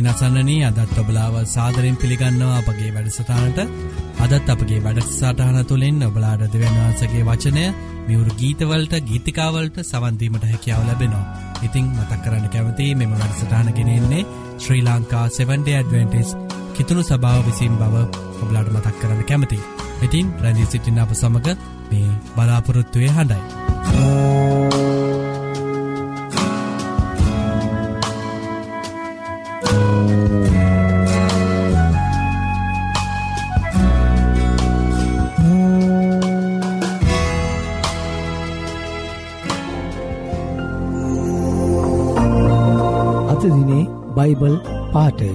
ඉතින් අසන්නනී අදත් ඔබලාව සාදරෙන් පිළිගන්නවා අපගේ වැඩසටානට අදත් අපගේ වැඩසාටහන තුළින් ඔබලාඩ දෙවන්වහන්සගේ වචනය මියවරු ගීතවලට ගීතිකාවලට සවන්දීමට හැකියාව ලැබෙනවා. ඉතිං මතක් කරන්න කැමති මෙම වැඩසටාන ගෙනෙන්නේ ශ්‍රී ලංකා 7ඩ ඇඩවෙන්ටිස් කිතුුණු සභාව විසින් බව ඔබලාට මතක් කරන්න කැමති. ඉතින් රැදි සිටින්න අප සමඟ මේ බලාපොරොත්තුවය හඬයි. පාටය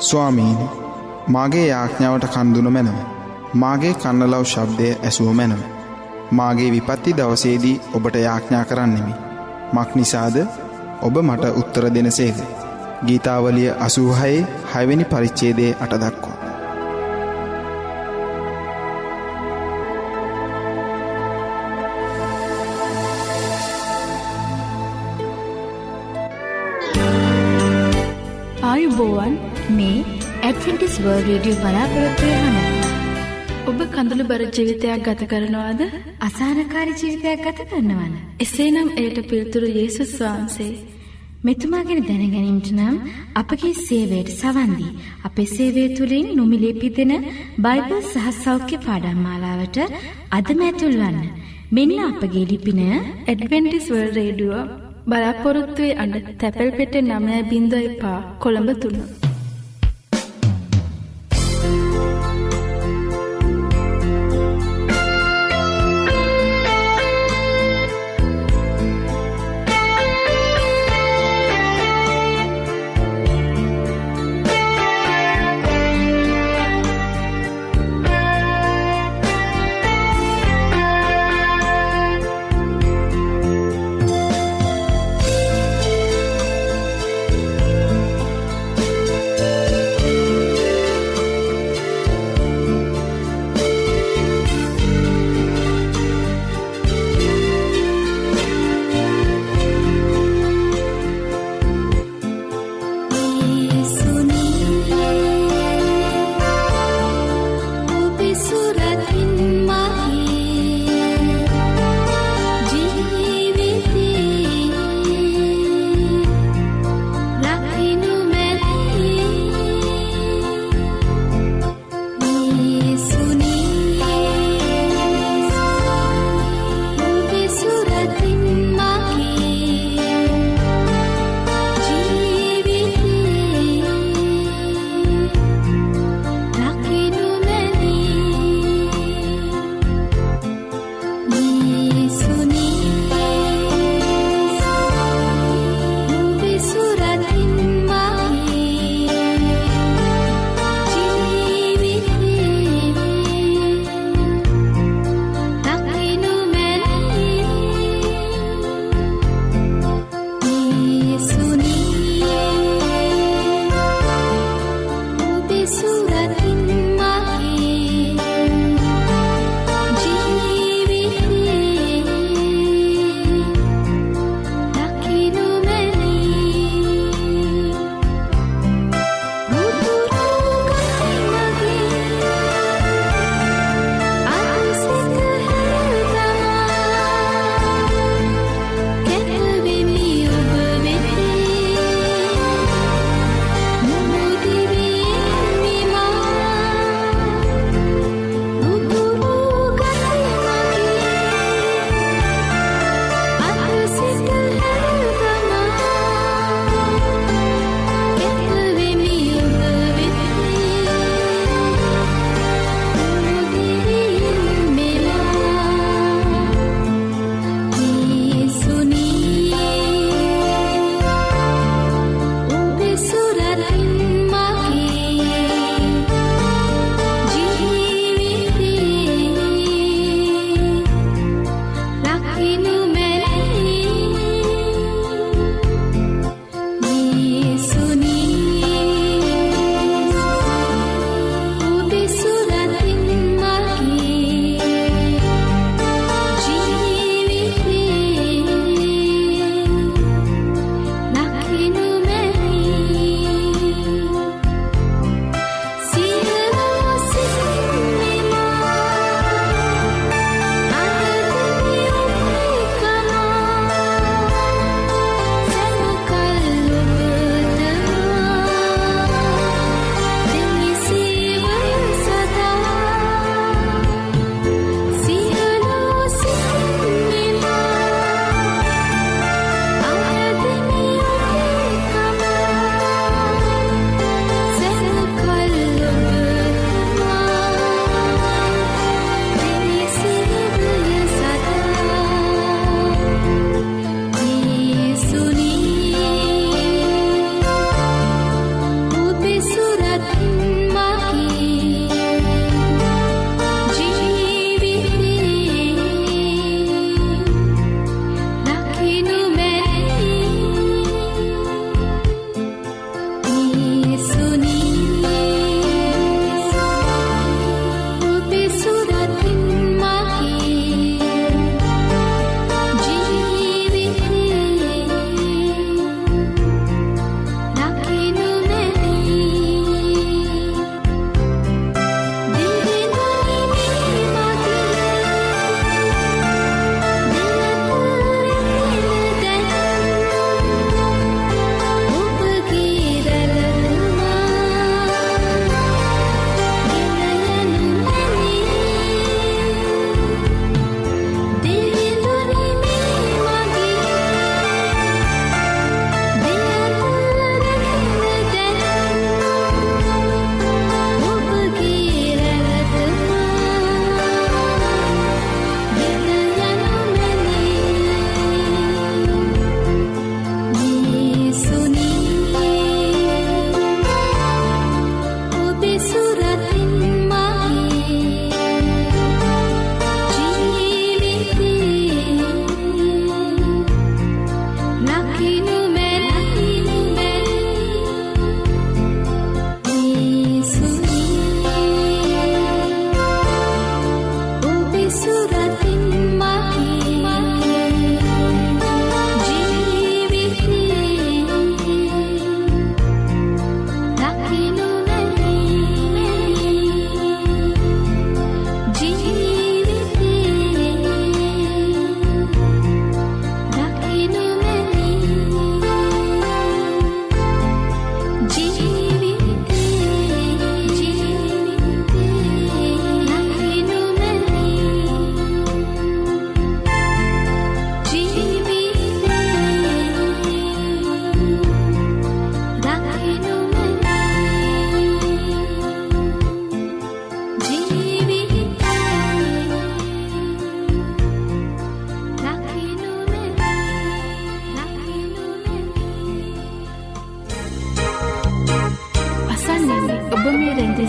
ස්වාමීනි මාගේ යාඥාවට කන්දුන මැනව. මාගේ කන්නලව් ශබ්දය ඇසුව මැනව. මාගේ විපත්ති දවසේදී ඔබට යාඥා කරන්නෙමි. මක් නිසාද ඔබ මට උත්තර දෙනසේද. ගීතාවලිය අසූහයේ හයවෙනි පරිච්චේදේ අටදක්වා. ඇඩවෙන්ටිස් වර්ල් රේඩියෝ බලාපොරොත්වය හඬයි ඔබ කඳුළු බර ජීවිතයක් ගත කරනවාද අසානකාරි ජීවිතයක් ගත කරනවන. එසේනම් එයට පිල්තුරු යේසුස් වහන්සේ. මෙතුමා ගැන දැනගැනීමට නම් අපගේ සේවයට සවන්දී. අපේ සේවය තුළින් නොමිලේ පිදෙන බයිබල් සහ සෞඛ්‍ය පාඩම් මාලාවට අදම ඇතුල්වන්න. මෙන්න අපගේ ලිපින ඇඩවෙන්ටිස් වර්ල් රේඩුව බලාපොරොත්තුවේ අඩ තැපැල් පෙට නමය බින්ද එපා කොළඹ තුන්න.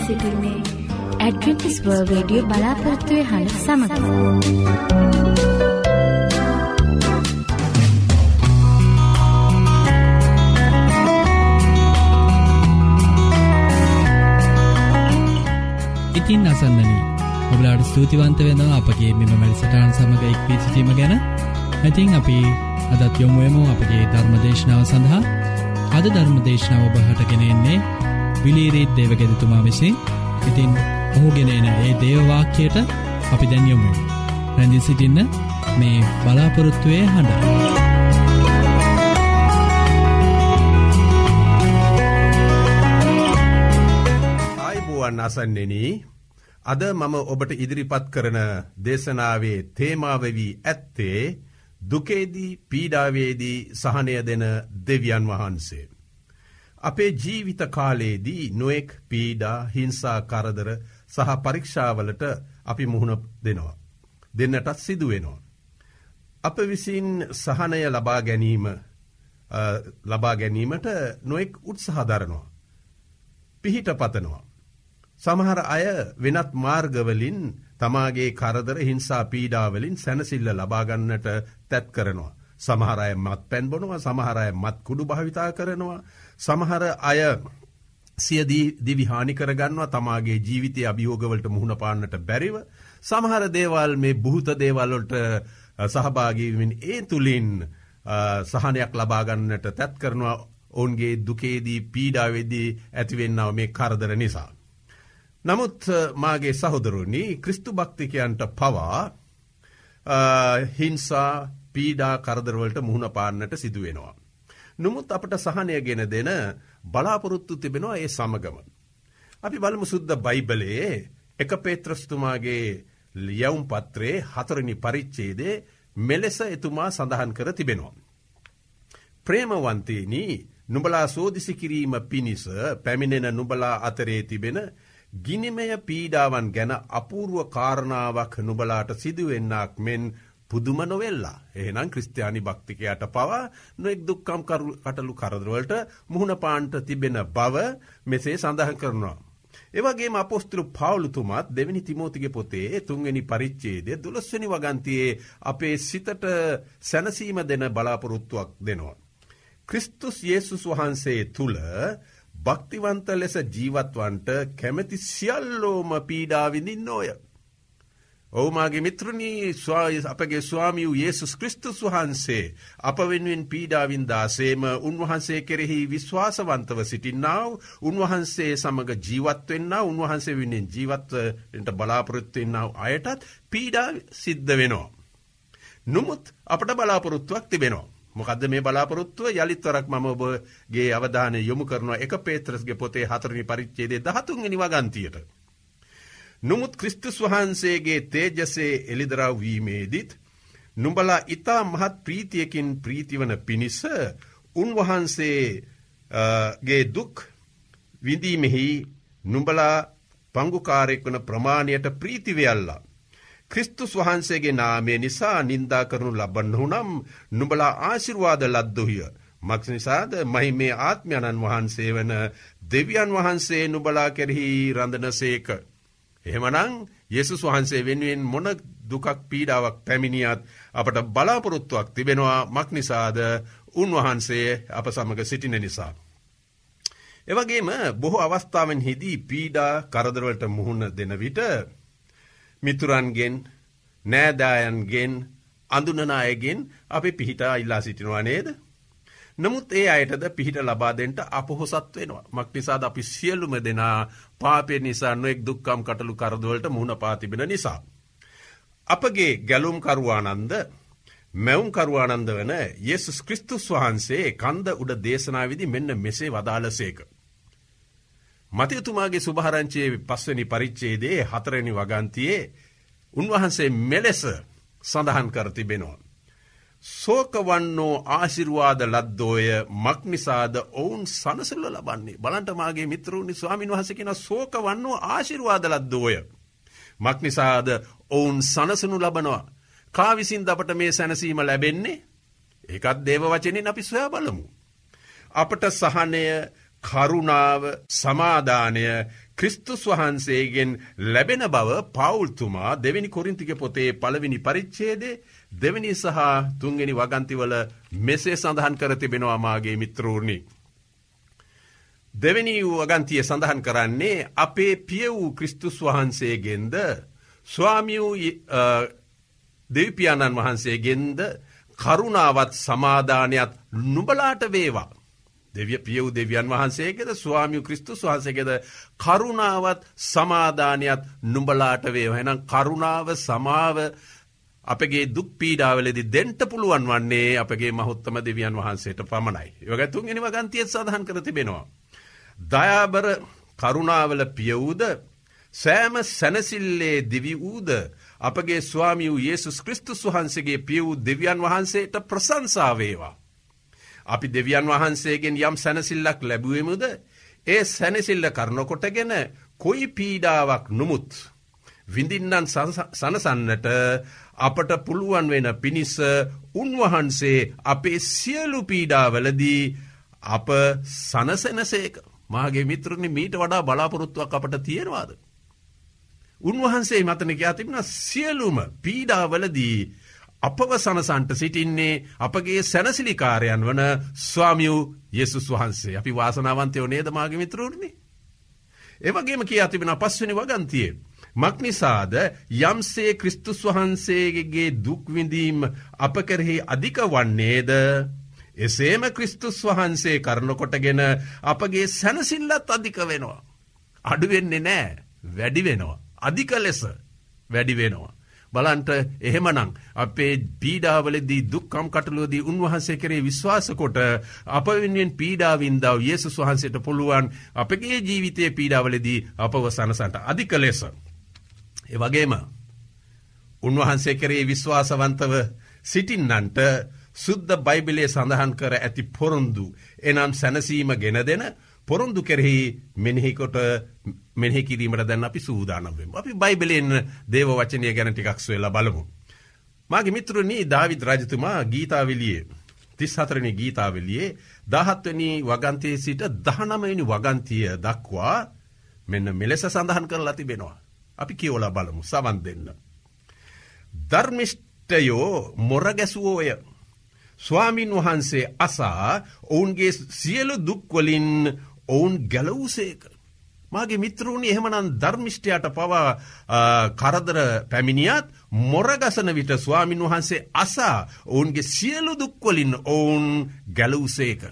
සිටින්නේ. ඇඩ්වෙන්ටිස් වර්ල් රේඩියෝ බලාපොරත්තුවේ හඬ සමඟ. ඉතින් අසන්නනී ඔබලාට ස්තුතිවන්ත වෙනවා අපගේ මෙම මැල්සටාන් සමඟ එක්වී සිටීම ගැන. ඇතින් අපි අදත් යොමුුවමු අපගේ ධර්මදේශනාව සඳහා. අද ධර්මදේශනාව ඔබහටගෙනෙන්නේ විලීරීත් දේවගෙදතුමා විසින් ඉතින් ඔහුගෙනන ඒ දේවවාක්‍යයට අපි දැන්යොමු රැඳි සිටින්න මේ බලාපොරොත්තුවය හඬ. ආයිබුවන් අසන්නෙන අද මම ඔබට ඉදිරිපත් කරන දේශනාවේ තේමාවවී ඇත්තේ දුකේදී පීඩාවේදී සහනය දෙන දෙවියන් වහන්සේ. අපේ ජීවිත කාලයේදී නොෙක් පීඩා හිංසා කරදර සහ පරීක්ෂාවලට අපි මුහුණ දෙනවා. දෙන්නටත් සිදුවෙනවා. අප විසින් සහනය ලබා ගැනීම ලබා ගැනීමට නොෙක් උත්සහදරනවා. පිහිට පතනවා. සමහර අය වෙනත් මාර්ගවලින් තමාගේ කරදර හිංසා පීඩාවලින් සැනසිල්ල ලබාගන්නට තැත් කරනවා. සමහරය මත් පැන් බොනවා සමහරය මත් කුඩු භාවිතා කරනවා සමහර අය සියදී දිවිහානි කරගන්නවා තමාගේ ජීවිතය අභියෝගවලට මුහුණ පාන්නට බැරිව සමහර දේවල් මේ බුහත දේවල්ලොට සහභාගීවින් ඒ තුළින් සහනයක් ලබාගන්නට තැත් කරනවා ඔවුන්ගේ දුකේදී පීඩාවෙදී ඇතිවෙන්නාව මේ කරදර නිසා. නමුත් මාගේ සහොදරුණි ක්‍රිස්තු භක්තිකයන්ට පවා හිංසා පීඩා කරදරවලට මුහුණ පාන්නට සිදුවෙනවා. නොමුත් අපට සහනය ගෙන දෙන බලාපොරොත්තු තිබෙනවා ඒ සමගම. අපි බලමු සුද්ද බයිබලයේ එක පේත්‍රස්තුමාගේ ලියවුම් පත්‍රයේ හතරනි පරිච්චේදේ මෙලෙස එතුමා සඳහන් කර තිබෙනවා. ප්‍රේමවන්තේනී නුබලා සෝදිසි කිරීම පිණිස පැමිණෙන නුබලා අතරේ තිබෙන ගිනිමය පීඩාවන් ගැන අපූරුව කාරණාවක් නුබලාට සිදුවෙන්නක් මෙන් පුදුම නොවෙල්ලා එහෙනම් ක්‍රස්ටයානි භක්තිකයට පවා නොෙක් දුක්කම් කටලු කරදරවලට මුහුණ පාන්ට තිබෙන බව මෙසේ සඳහන් කරනවා. ඒවගේ අපොස්තුරු පවුලුතුමත් දෙවැනි තිමෝතිග පොතේ තුන්ගනි පරිච්චේදය දුලස්වනි වගන්තියේ අපේ සිතට සැනසීම දෙන බලාපොරොත්තුවක් දෙනවා. ක්‍රිස්තුස් යේසුස් වහන්සේ තුළ භක්තිවන්ත ලෙස ජීවත්වන්ට කැමැති සියල්ලෝම පීඩාවිඳින් නෝය. ඔවුමාගේ මිත්‍රණී අපගේ ස්වාමියූ ඒසුස් ක්‍රිස්තුස් වහන්සේ අප වෙනුවෙන් පීඩාවින්දාසේම උන්වහන්සේ කෙරෙහි විශ්වාසවන්තව සිටින්නාව උන්වහන්සේ සමඟ ජීවත්වෙන්න උන්වහන්සේ වෙනෙන් ජීවත්වට බලාපොරොත්තුවෙන්නාව අයටත් පීඩා සිද්ධ වෙනවා. නොමුත් අපට බලාපොරොත්තුවක් තිබෙනවා. මොකද මේ බලාපොරොත්තුව යළිත්වරක් මම ඔබගේ අවධානය යොමු කරනවා එක පේත්‍රස්ගේ පොතේ හතරනි පරිච්චේදේ දහතුන්ගනි වගන්තියට. නොමුත් ක්‍රිස්තුස් වහන්සේගේ තේජසේ එළිදරව්වීමේදිත් නුඹලා ඉතා මහත් ප්‍රීතියකින් ප්‍රීතිවන පිණිස උන්වහන්සේගේ දුක් විඳීමෙහි නුඹලා පංගුකාරෙක් වන ප්‍රමාණයට ප්‍රීතිවයල්ලා. ක්‍රිස්තුස් වහන්සේගේ නාමේ නිසා නින්දා කරනු ලබන්න හුනම් නුඹලා ආශිර්වාද ලද්දුහිය. මක්ෂ නිසාද මහි මේ ආත්මයණන් වහන්සේ වන දෙවියන් වහන්සේ නුබලා කෙරෙහි රඳන සේක. එහෙමනං යෙසුස් වහන්සේ වෙනුවෙන් මොන දුකක් පීඩාවක් පැමිණියත් අපට බලාපොරොත්තුවක් තිබෙනවා මක්නිසාද උන්වහන්සේ අප සමඟ සිටින නිසා. එවගේම බොහෝ අවස්ථාවෙන් හිදී පීඩා කරදරවලට මුහුණ දෙන විට මිතුරන්ගෙන් නෑදායන්ගෙන් අඳුනනායගෙන් අපි පිහිටා ඉල්ලා සිටිනවා නේද. නමුත් ඒ අයටද පිහිට ලබාදෙන්ට අපහොසත් වෙනවා. මක් නිසාද අපි සියල්ලුම දෙනා පාපය නිසා නොෙක් දුක්කම් කටලු කරදවලට මුණ පාතිබෙන නිසා. අපගේ ගැලුම්කරුවානන්ද මැවුම්කරුවානන්ද වන යෙසුස් ක්‍රිස්තුස් වහන්සේ කන්ද උඩ දේශනාවිදි මෙන්න මෙසේ වදාලසේක. මතයතුමාගේ සුභහරංචයේ පස්වනි පරිච්චේදේ හතරනි වගන්තියේ උන්වහන්සේ මෙලෙස සඳහන් කරතිබෙනවා. සෝකවන්නෝ ආශිරවාද ලද්දෝය මක්නිසාද ඔවුන් සනසල්ල ලබන්නේ බලන්ටමාගේ මිත්‍රූනි ස්වාමින් වහසකෙන සෝකවන්නෝ ආශිරවාද ලද්දෝය. මක්නිසාද ඔවුන් සනසනු ලබනවා. කාවිසින් අපට මේ සැනසීම ලැබෙන්නේ ඒකත් දේව වචනින් අපි සොයා බලමු. අපට සහනය කරුණාව සමාධානය ක්‍රිස්තුස් වහන්සේගෙන් ලැබෙන බව පවුල්තුමා දෙවැනි කොරින්තික පොතේ පළවෙනි පරිච්චේදේ දෙවැනි සහ තුන්ගෙන වගන්තිවල මෙසේ සඳහන් කර තිබෙනවාමාගේ මිත්‍රූර්ණි. දෙවැනි වූ වගන්තිය සඳහන් කරන්නේ අපේ පිය වූ ක්‍රිස්තුස් වහන්සේගෙන්ද ස්වාමියූ දෙවිපාණන් වහන්සේගෙන්ද කරුණාවත් සමාධානයක් නුබලාට වේවා. දෙවිය පියව් දෙවියන් වහන්සේගෙද ස්වාමියු ක්‍රිස්තුස් වහන්සේගෙද කරුණාවත් සමාධානයක් නුඹලාට වේවා. එනම් කරුණාව සමාව අපගේ දුක් පීඩාවලදි දෙන්ට පුළුවන් වන්නේ අපගේ මහොත්තම දෙවියන් වහන්සේට පමණයි. යොගතුන් එනිව ගන්තියත් සඳහන් කර තිබෙනවා. දයාබර කරුණාවල පියවූද සෑම සැනසිල්ලේ දිවි වූද අපගේ ස්වාමි වූ ඒසුස් ක්‍රිස්තුස් වහන්සේගේ පිය වූ දෙවියන් වහන්සේට ප්‍රසංසාවේවා. අපි දෙවියන් වහන්සේගෙන් යම් සැනසිල්ලක් ලැබුවමුද ඒ සැනසිල්ල කරනකොටගෙන කොයි පීඩාවක් නොමුත්. විඳින්නන් සනසන්නට අපට පුළුවන් වෙන පිණිස්ස උන්වහන්සේ අපේ සියලු පීඩාවලදී අප සනසෙනසේක මාගේ මිත්‍රනි මීට වඩා බලාපොරොත්තුවක් අපට තියෙනවාද. උන්වහන්සේ මතන කියා තිබෙන සියලුම පීඩාවලදී අපව සනසන්ට සිටින්නේ අපගේ සැනසිලිකාරයන් වන ස්වාමියූ යෙසුස් වහන්සේ අපි වාසනාවන්තයෝ නේදමාගේ මිත්‍රූර්ණි. ඒවගේම කියා තිබෙන පස්වනි වගන්තියේ. මක්නිසාද යම්සේ ක්‍රිස්තුස් වහන්සේගේ දුක්විඳීම් අප කරෙහි අධික වන්නේද එසේම ක්‍රිස්තුස් වහන්සේ කරනකොටගෙන අපගේ සැනසිල්ලත් අධික වෙනවා. අඩුවෙන්නේ නෑ වැඩි වෙනවා. අධික ලෙස වැඩි වෙනවා. බලන්ට එහෙමනං අපේ පීඩාවලදී දුක්කම් කටලුවදී උන්වහන්සේ කරේ විශ්වාසකොට අප වෙනුවෙන් පීඩාවින්දාව ඒසුස් වහන්සේට පුළුවන් අපගේ ජීවිතය පීඩාවලදී අපව සනසන්ට අධික ලෙස. එවගේම උන්වහන්සේ කරේ විශ්වාසවන්තව සිටින්නන්ට සුද්ද බයිබිලේ සඳහන් කර ඇති පොරොන්දු එනම් සැනසීම ගෙන දෙන පොරොන්දු කෙරෙහි මෙනෙහිකොට මෙහි කිරීමට දැන් අපි සූදානම්වෙම. අපි බයිබලෙන් දේව වචනය ගැන ටිකක් සොයලා බලමු. මගේ මිත්‍රනී ධවිත් රජතුමා ගීතාවලියේ තිස් හතරණි ගීතාවලියේ දහත්වනි වගන්තයේ සිට දහනමයිනි වගන්තිය දක්වා මෙන්න මෙලෙස සඳහන් කරලා තිබෙනවා. අපි කියෝලා බලමු සවන් දෙන්න. ධර්මිෂ්ටයෝ මොරගැසුවෝය. ස්වාමින් වහන්සේ අසා ඔවුන්ගේ සියලු දුක්වලින් ඔවුන් ගැලවූසේක. මගේ මිත්‍රූණි එහෙමනන් ධර්මිෂ්ටයට පවා කරදර පැමිණියත් මොරගසන විට ස්වාමින් වහන්සේ අසා ඔවුන්ගේ සියලු දුක්වලින් ඔවුන් ගැලවසේක.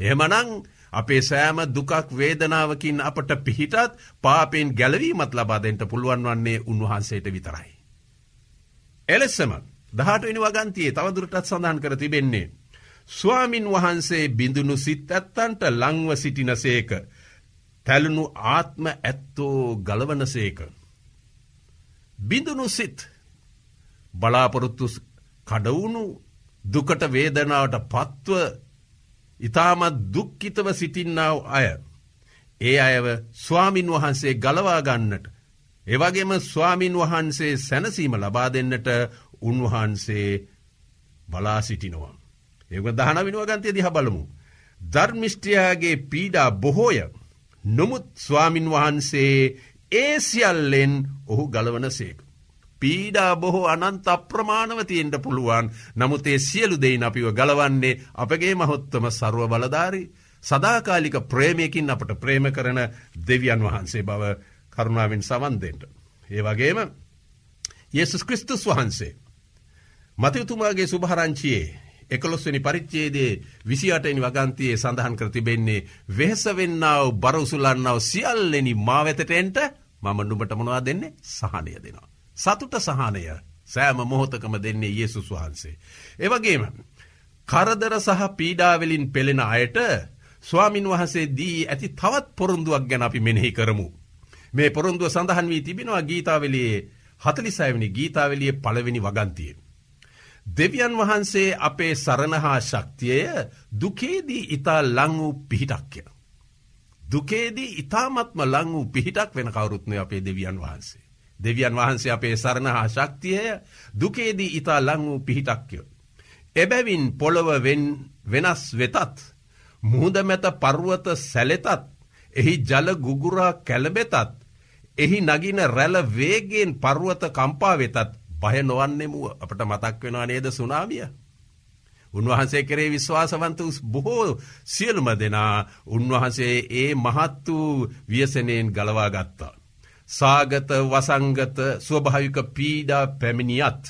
එහෙමනං අපේ සෑම දුකක් වේදනාවකින් අපට පිහිටත් පාපෙන් ගැලවීමත් ලබාදෙන්ට පුළුවන් වන්නේ උන්වහන්සේට විතරයි. එලෙස්සම දහටනි වගන්තියේ තවදුරටත් සඳහන් කර තිබෙන්නේ. ස්වාමින් වහන්සේ බිඳුණු සිත් ඇත්තන්ට ලංව සිටිනසේක. තැලුණු ආත්ම ඇත්තෝ ගලවනසේක. බිඳුණු සිත් බලාපොරොත්තු කඩවුණු දුකට වේදනාවට පත්ව ඉතාමත් දුක්කිතව සිටින්නාව අය. ඒ අයව ස්වාමින් වහන්සේ ගලවාගන්නට. එවගේම ස්වාමින් වහන්සේ සැනසීම ලබා දෙන්නට උන්වහන්සේ බලා සිටිනවා. ඒක දහන විනුවගන්තය දිහ බලමු. ධර්මිෂ්ටයාගේ පීඩා බොහෝය නොමුත් ස්වාමින් වහන්සේ ඒ සියල්ලෙන් ඔහු ගලවන සේක. පීඩා බොහෝ අනන්ත අප්‍රමාණවතියෙන්ට පුළුවන් නමුත් ඒ සියලු දෙයින් අපිව ගලවන්නේ අපගේ මහොත්තම සරුව බලධාරි සදාකාලික ප්‍රේමයකින් අපට ප්‍රේම කරන දෙවියන් වහන්සේ බව කරුණාවෙන් සවන්දෙන්ට. ඒ වගේම යෙසුස් කෘස්තුස් වහන්සේ. මතයුතුමාගේ සුභහරංචියයේ එකොළොස්වනි පරිච්චේදේ විසියටනි වගන්තියේ සඳහන් කර තිබෙන්නේ වෙහෙසවෙන්නාව බරවසුලන්නාව සියල්ලෙනි මාවෙතටෙන්ට මම නුඹට මොනවා දෙන්නේ සහනය දෙනවා. සතුට සහනය සෑම මොහොතකම දෙන්නේ ඒසුස් වහන්සේ. ඒවගේම කරදර සහ පීඩාවලින් පෙළෙන අයට ස්වාමින් වහසේ දී ඇති තවත් පොරුන්දුවක් ගැන අපි මෙනෙහි කරමු. මේ පොරුන්දුව සඳහන් වී තිබෙනවා ගීතාවලයේ හතලිසයවනි ගීතාවලිය පළවෙනි වගන්තියේ. දෙවියන් වහන්සේ අපේ සරණහා ශක්තියය දුකේදී ඉතා ලං වූ පිහිටක්ය. දුකේදී ඉතාමත්ම ලං වූ පිහිටක් වෙන කවරුත්නය අපේ දෙවියන් වහන්සේ. දෙවියන් වහන්සේ අපේ සරණහා ශක්තියය දුකේදී ඉතා ලං වූ පිහිටක්ය. එබැවින් පොළොව වෙනස් වෙතත් මුහුද මැත පර්ුවත සැලෙතත් එහි ජල ගුගුරා කැලබෙතත් එහි නගින රැල වේගෙන් පර්ුවත කම්පා වෙතත් බය නොවන්නෙමුව අපට මතක් වෙනවා නේද සුනාමිය. උන්වහන්සේ කරේ විශ්වාසවන්ත බොහෝ සියලුම දෙනා උන්වහන්සේ ඒ මහත් වූ වියසනයෙන් ගලවා ගත්තා. සාගත වසංගත ස්වභාවික පීඩා පැමිණියත්.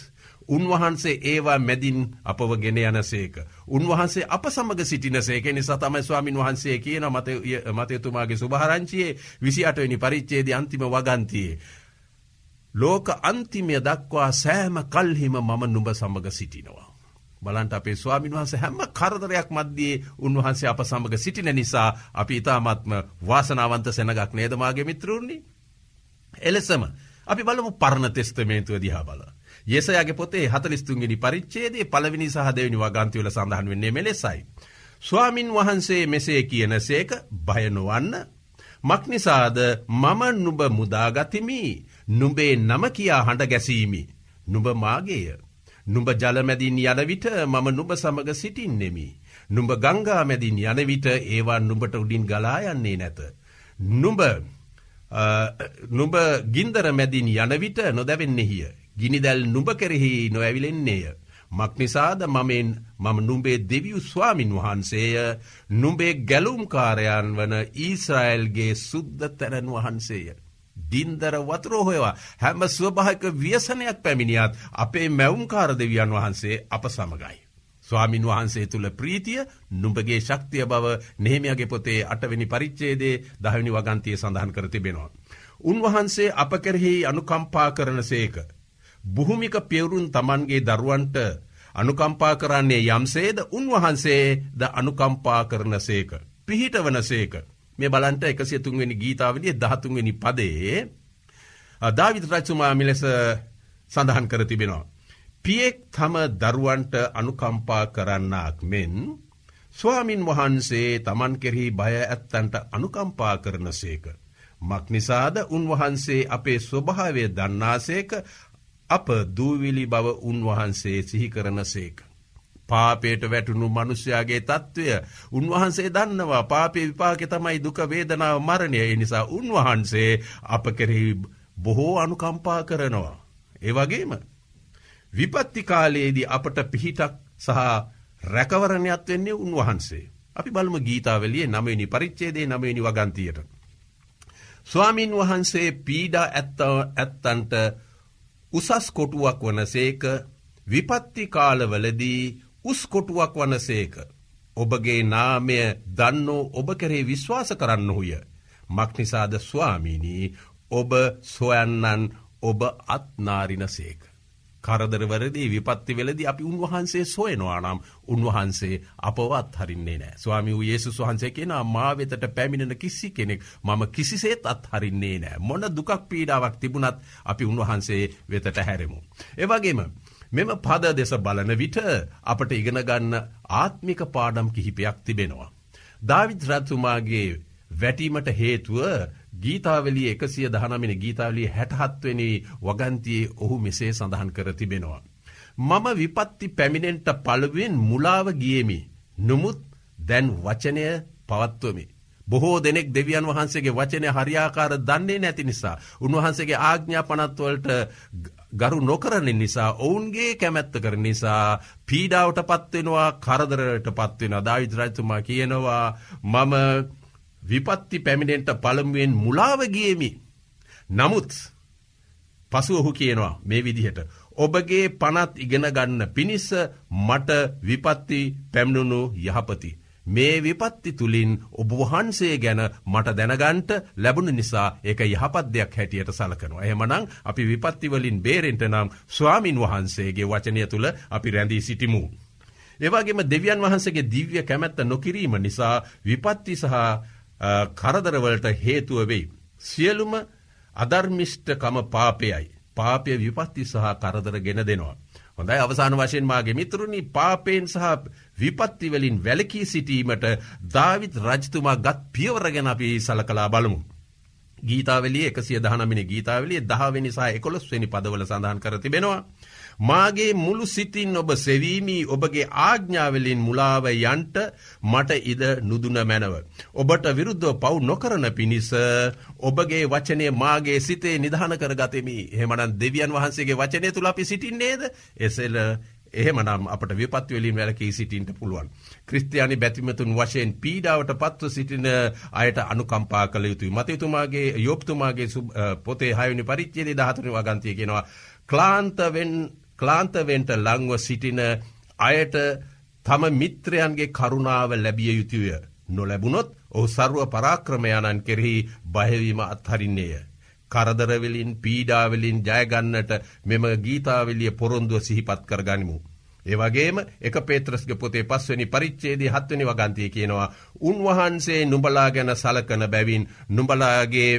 උන්වහන්සේ ඒවා මැදින් අපව ගෙන යනසේක. උන්වහන්සේ අප සමඟ සිටිනසේක නිසා තමයි ස්වාමින් වහන්සේ කියන මතයතුමාගේ සුභහරංචියයේ විසි අටවනි පරිච්චේද අන්තිම වගන්තියේ. ලෝක අන්තිමය දක්වා සෑම කල්හිම මම නුඹ සමඟ සිටිනවා. බලන්ට අපේ ස්වාමින් වහන්ස හැම කරදරයක් මධ්‍යයේ උන්වහන්සේ අප සමඟ සිටින නිසා අපි ඉතාමත්ම වාසනාවන්ත සැනගක් නේදමාගේ මිත්‍රුණි. එලෙසම අපි බලමු පරණ තෙස්තමේන්තුව දිහා බල. යෙසයාගේ පොතේ හතලිස්තුන්ගනි පරිච්චේදේ පලවිනි සහ දෙවනි වගන්තිවල සඳහන් වෙන්නේ මෙලෙසයි. ස්වාමින් වහන්සේ මෙසේ කියන සේක භයනුවන්න. මක්නිසාද මම නුබ මුදාගතිමි නුඹේ නම කියා හඬ ගැසීමි. නුඹ මාගේය. නුඹ ජලමැදින් යනවිට මම නුඹ සමඟ සිටින්නෙමි. නුඹ ගංගා මැදින් යනවිට ඒවා නුඹට උඩින් ගලායන්නේ නැත. නුඹ නුඹ ගින්දර මැදින් යනවිට නොදැවෙන්නෙහිය. ගිනිදැල් නුඹ කෙරෙහි නොඇවිලෙන්නේය. මක්නිසාද මමෙන් මම නුඹේ දෙවියු ස්වාමින් වහන්සේය නුඹේ ගැලුම්කාරයන් වන ඊස්රයිල්ගේ සුද්ධ තැරන් වහන්සේය. ගින්දර වතුරෝහොයවා හැම ස්වභාක ව්‍යසනයක් පැමිණියත් අපේ මැවුම්කාර දෙවියන් වහන්සේ අප සමගයි. ස්වාමින් වහන්සේ තුළ ප්‍රීතිය නුඹගේ ශක්තිය බව නehමයාගේ පොතේ අටවෙනි පරිච්චේදේ දහවිනි වගන්තිය සඳහන් කර තිබෙනවා. උන්වහන්සේ අප කෙරෙහි අනුකම්පා කරන සේක. බුහුමික පියවරුන් තමන්ගේ දරුවන්ට අනුකම්පා කරන්නේ යම්සේද උන්වහන්සේ ද අනුකම්පා කරන සේක. පිහිට වන සේක. මේ බලන්ට එකසිය තුන්වෙනි ගීතාවලිය දහතුන්වෙනි පදේ ධවිත රච්චුමා මිලෙස සඳහන් කර තිබෙනවා. පියෙක් තම දරුවන්ට අනුකම්පා කරන්නාක් මෙන් ස්වාමින් වහන්සේ තමන් කෙරෙහි බය ඇත්තන්ට අනුකම්පා කරන සේක. මක්නිසාද උන්වහන්සේ අපේ ස්වභාවය දන්නාසේක අප දූවිලි බව උන්වහන්සේ සිහි කරන සේක. පාපයට වැටුණු මනුෂ්‍යයාගේ තත්ත්වය උන්වහන්සේ දන්නවා පාපය විපාක තමයි දුක වේදනාව මරණය නිසා උන්වහන්සේ අප කෙරෙහි බොහෝ අනුකම්පා කරනවා. ඒවගේම විපත්ති කාලයේදී අපට පිහිටක් සහ රැකවරණයක් වෙන්නේ උන්වහන්සේ. අපි බලම ගීතාවලිය නමනි පරිච්චේදේ නමනි වගන්තියට. ස්වාමීන් වහන්සේ පීඩා ඇත්ත ඇත්තන්ට උසස් කොටුවක් වනසේක විපත්ති කාලවලදී උස්කොටුවක් වනසේක. ඔබගේ නාමය දන්නෝ ඔබ කරේ විශ්වාස කරන්නහුය. මක්නිසාද ස්වාමීනී ඔබ සොයන්නන් ඔබ අත්නාරිනසේක. කරදරවරදී විපත්ති වෙලදි අපි උන්වහන්සේ සොයනවා නම් උන්වහන්සේ අපවත් හරින්නේ නෑ. ස්වාමි වූ ඒසු වහන්සේ කියෙන මා වෙතට පැමිණෙන කිසි කෙනෙක් මම කිසිසේත් අත් හරින්නේ නෑ. මොන දුකක් පීඩාවක් තිබුණත් අපි උන්වහන්සේ වෙතට හැරෙමු. ඒවගේම මෙම පද දෙස බලන විට අපට ඉගෙනගන්න ආත්මික පාඩම් කිහිපයක් තිබෙනවා. ධවිත් රත්තුමාගේ වැටීමට හේතුව ගීතාවලි එකසිය දහනමින ගීතාවලි හැටහත්වනි වගන්තියේ ඔහු මෙසේ සඳහන් කර තිබෙනවා. මම විපත්ති පැමිණෙන්ට පළුවෙන් මුලාව ගියමි. නොමුත් දැන් වචනය පවත්වමි. බොහෝ දෙනෙක් දෙවියන් වහන්සේගේ වචනය හරියාකාර දන්නේ නැති නිසා. උන්වහන්සේගේ ආග්ඥා පනත්වලට ගරු නොකරන නිසා ඔවුන්ගේ කැමැත්ත කර නිසා පීඩාවට පත්වෙනවා කරදරට පත්වෙන දාවිද්‍රජතුමා කියනවා මම විපත්ති පැමිණෙන්ට පළමුුවෙන් මුලාවගියමි. නමුත් පසු ඔහු කියනවා මේ විදිහට. ඔබගේ පනත් ඉගෙන ගන්න පිණිස්ස මට විපත්ති පැමිණුණු යහපති. මේ විපත්ති තුළින් ඔබ වහන්සේ ගැන මට දැනගන්ට ලැබුණ නිසා ඒක යහපත් දෙයක් හැටියට සලකනවා. එහෙමනං අපි විපත්තිවලින් බේරෙන්ට නම් ස්වාමින් වහන්සේගේ වචනය තුළ අපි රැඳී සිටිමු. ඒවාගේම දෙවියන් වහන්සේගේ දිව්‍ය කැමැත්ත නොකිරීම නිසා විපත්ති සහ කරදරවලට හේතුව වෙයි. සියලුම අධර්මිෂ්ටකම පාපයයි. පාපය විපත්ති සහ කරදර ගෙන දෙනවා. හොඳයි අවසාන වශයෙන් මාගේ මිතුරුණි පාපයෙන් සහ විපත්තිවලින් වැලකී සිටීමට ධවිත් රජතුමා ගත් පියවරගෙන අපි සලකලා බලමු. ගීතාවලිය එකසිය දහනමිනි ගීතාවලිය දහවෙනි සහ එකොළොස්වෙනි පදවල සඳහන් කර තිබෙනවා. මාගේ මුළු සිතින් ඔබ සෙවීමී ඔබගේ ආග්ඥාවලින් මුලාව යන්ට මට ඉද නුදුන මැනව. ඔබට විරුද්ධ පව් නොකරන පිණිස ඔබගේ වචනය මාගේ සිතේ නිධාන කර ගතමි හෙමනන් දෙවියන් වහන්සේගේ වචනය තුළ අපි සිටින්නේද එසෙල එහෙමනම් අපට විපත්වලින් වැලකී සිටින්ට පුළුවන්. ක්‍රස්තියානි බැතිමතුන් වශයෙන් පීඩාවට පත්ව සිටින අයට අනුකම්පා කළ යුතුයි. මතයුතුමාගේ යොප්තුමාගේ පොතේ හයනි පරිච්චේද දහතුන වගන්තිය කෙනවා. ක්ලාන්තවෙන්ට ලංව සිටින අයට තම මිත්‍රයන්ගේ කරුණාව ලැබිය යුතුය. නොලැබුණොත් ඔහු සරුව පරාක්‍රමයණන් කෙරෙහි බයවීම අත්හරින්නේය. කරදරවලින් පීඩාවලින් ජයගන්නට මෙම ගීතාවලිය පොරොන්දුව සිහිපත් කර ගනිමු. ඒවගේම එක පේත්‍රස්ග පොතේ පස්වනි පරිච්චේදී හත්වනි වගන්තිය කියනවා. උන්වහන්සේ නුඹලා ගැන සලකන බැවින් නුඹලාගේ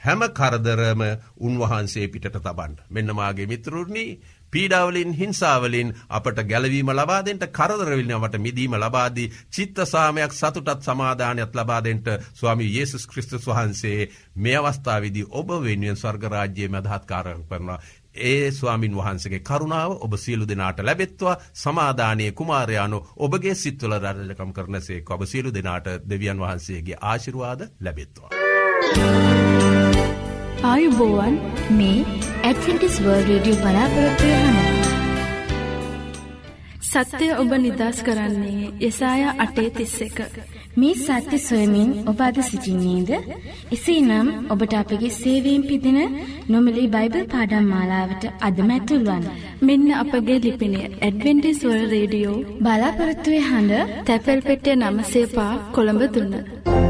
හැම කරදරම උන්වහන්සේ පිටට තබන්ට. මෙන්නමාගේ මිත්‍රුණී පීඩාවලින් හිංසාවලින් අපට ගැලවීම ලබාදෙන්ට කරදරවිල්නවට මිදීම ලබාදී චිත්තසාමයක් සතුටත් සමාධානයක් ලබාදෙන්ට ස්වාමි යේසුස් ක්‍රිස්තුස් වහන්සේ මේ අවස්ථාවිදි ඔබ වෙනුවෙන් ස්වර්ගරාජ්‍යය මදහත්කාරන කරනවා. ඒ ස්වාමින් වහන්සගේ කරුණාව ඔබ සියලු දෙනාට ලැබෙත්වා සමාධානය කුමාරයානු ඔබගේ සිත්වල රජකම් කරනසේ ඔබ සියලු දෙනාට දෙවියන් වහන්සේගේ ආශිරවාද ලැබෙත්වා. ආයුබෝවන් මේ ඇඩ්වෙන්ටිස් වර්ල්ඩ් රේඩියෝ බලාපොරොත්තු වෙනවා. සත්‍යය ඔබ නිදස් කරන්නේ යසායා අටේ තිස්ස එක. මේ සත්‍ය සොයමින් ඔබ අද සිසිින්නේද. එසේ නම් ඔබට අපගේ සේවීම් පිදින නොමලි බයිබල් පාඩම් මාලාවට අදමැතුල්වන්. මෙන්න අපගේ ලිපිනේ ඇඩවෙන්ටිස්වල් රේඩියෝ බලාපොරත්තුවේ හඬ තැපැල් පෙටිය නමසේපා කොළඹ දුන්න.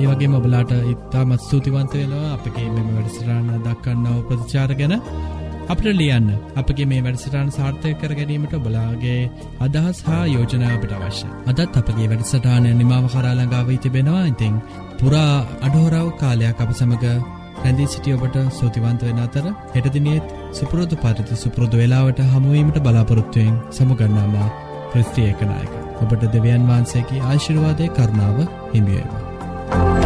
ඒ වගේ මබලාට ඉත්තාමත් ස්තුතිවන්ත වෙනවා අපගේ මෙම වැඩසිරාණ දක්කන්නාව ප්‍රතිචාර ගැන අපට ලියන්න අපගේ මේ වැඩසටාන් සාර්ථය කර ගැනීමට බලාගේ අදහස් හා යෝජනාවට අවශ්‍ය. අදත් අපගේ වැඩසටානය නිමාව කරාලඟාව තිබෙනවා ඉතිං පුරා අඩහෝරාව කාලයක් අප සමඟ රැඳී සිටිය ඔබට සූතිවන්ත වෙන අතර හෙටදිනියත් සුපුරෝධ පරිති සුපුරෘධ වෙලාවට හමුවීමට බලාපොරොත්තුවයෙන් සමුගන්නාමා ප්‍රස්ත්‍රියකනායක. ඔබට දෙවියන් වහන්සේගේ ආශිරවාදය කරුණාව හිමියේවා. Bye.